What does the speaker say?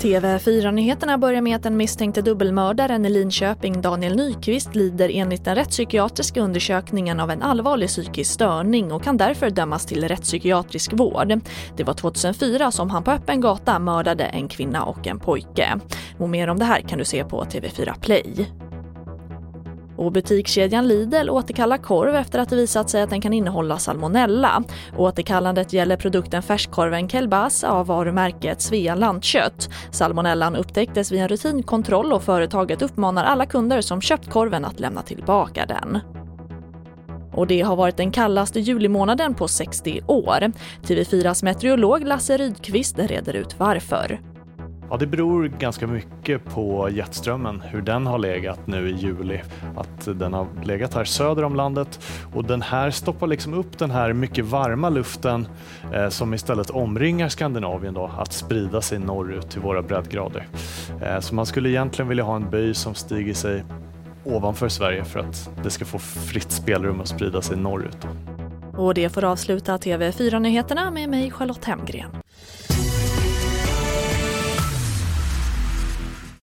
TV4-nyheterna börjar med att den misstänkte dubbelmördaren i Linköping, Daniel Nyqvist, lider enligt den rättspsykiatriska undersökningen av en allvarlig psykisk störning och kan därför dömas till rättspsykiatrisk vård. Det var 2004 som han på öppen gata mördade en kvinna och en pojke. Och mer om det här kan du se på TV4 Play. Och butikskedjan Lidl återkallar korv efter att det visat sig att den kan innehålla salmonella. Återkallandet gäller produkten färskkorven Kelbasa av varumärket Svea Lantkött. Salmonellan upptäcktes vid en rutinkontroll och företaget uppmanar alla kunder som köpt korven att lämna tillbaka den. Och det har varit den kallaste julimånaden på 60 år. TV4s meteorolog Lasse Rydqvist reder ut varför. Ja, det beror ganska mycket på jetströmmen, hur den har legat nu i juli. Att den har legat här söder om landet och den här stoppar liksom upp den här mycket varma luften eh, som istället omringar Skandinavien då, att sprida sig norrut till våra breddgrader. Eh, så man skulle egentligen vilja ha en böj som stiger sig ovanför Sverige för att det ska få fritt spelrum att sprida sig norrut. Och det får avsluta TV4-nyheterna med mig Charlotte Hemgren.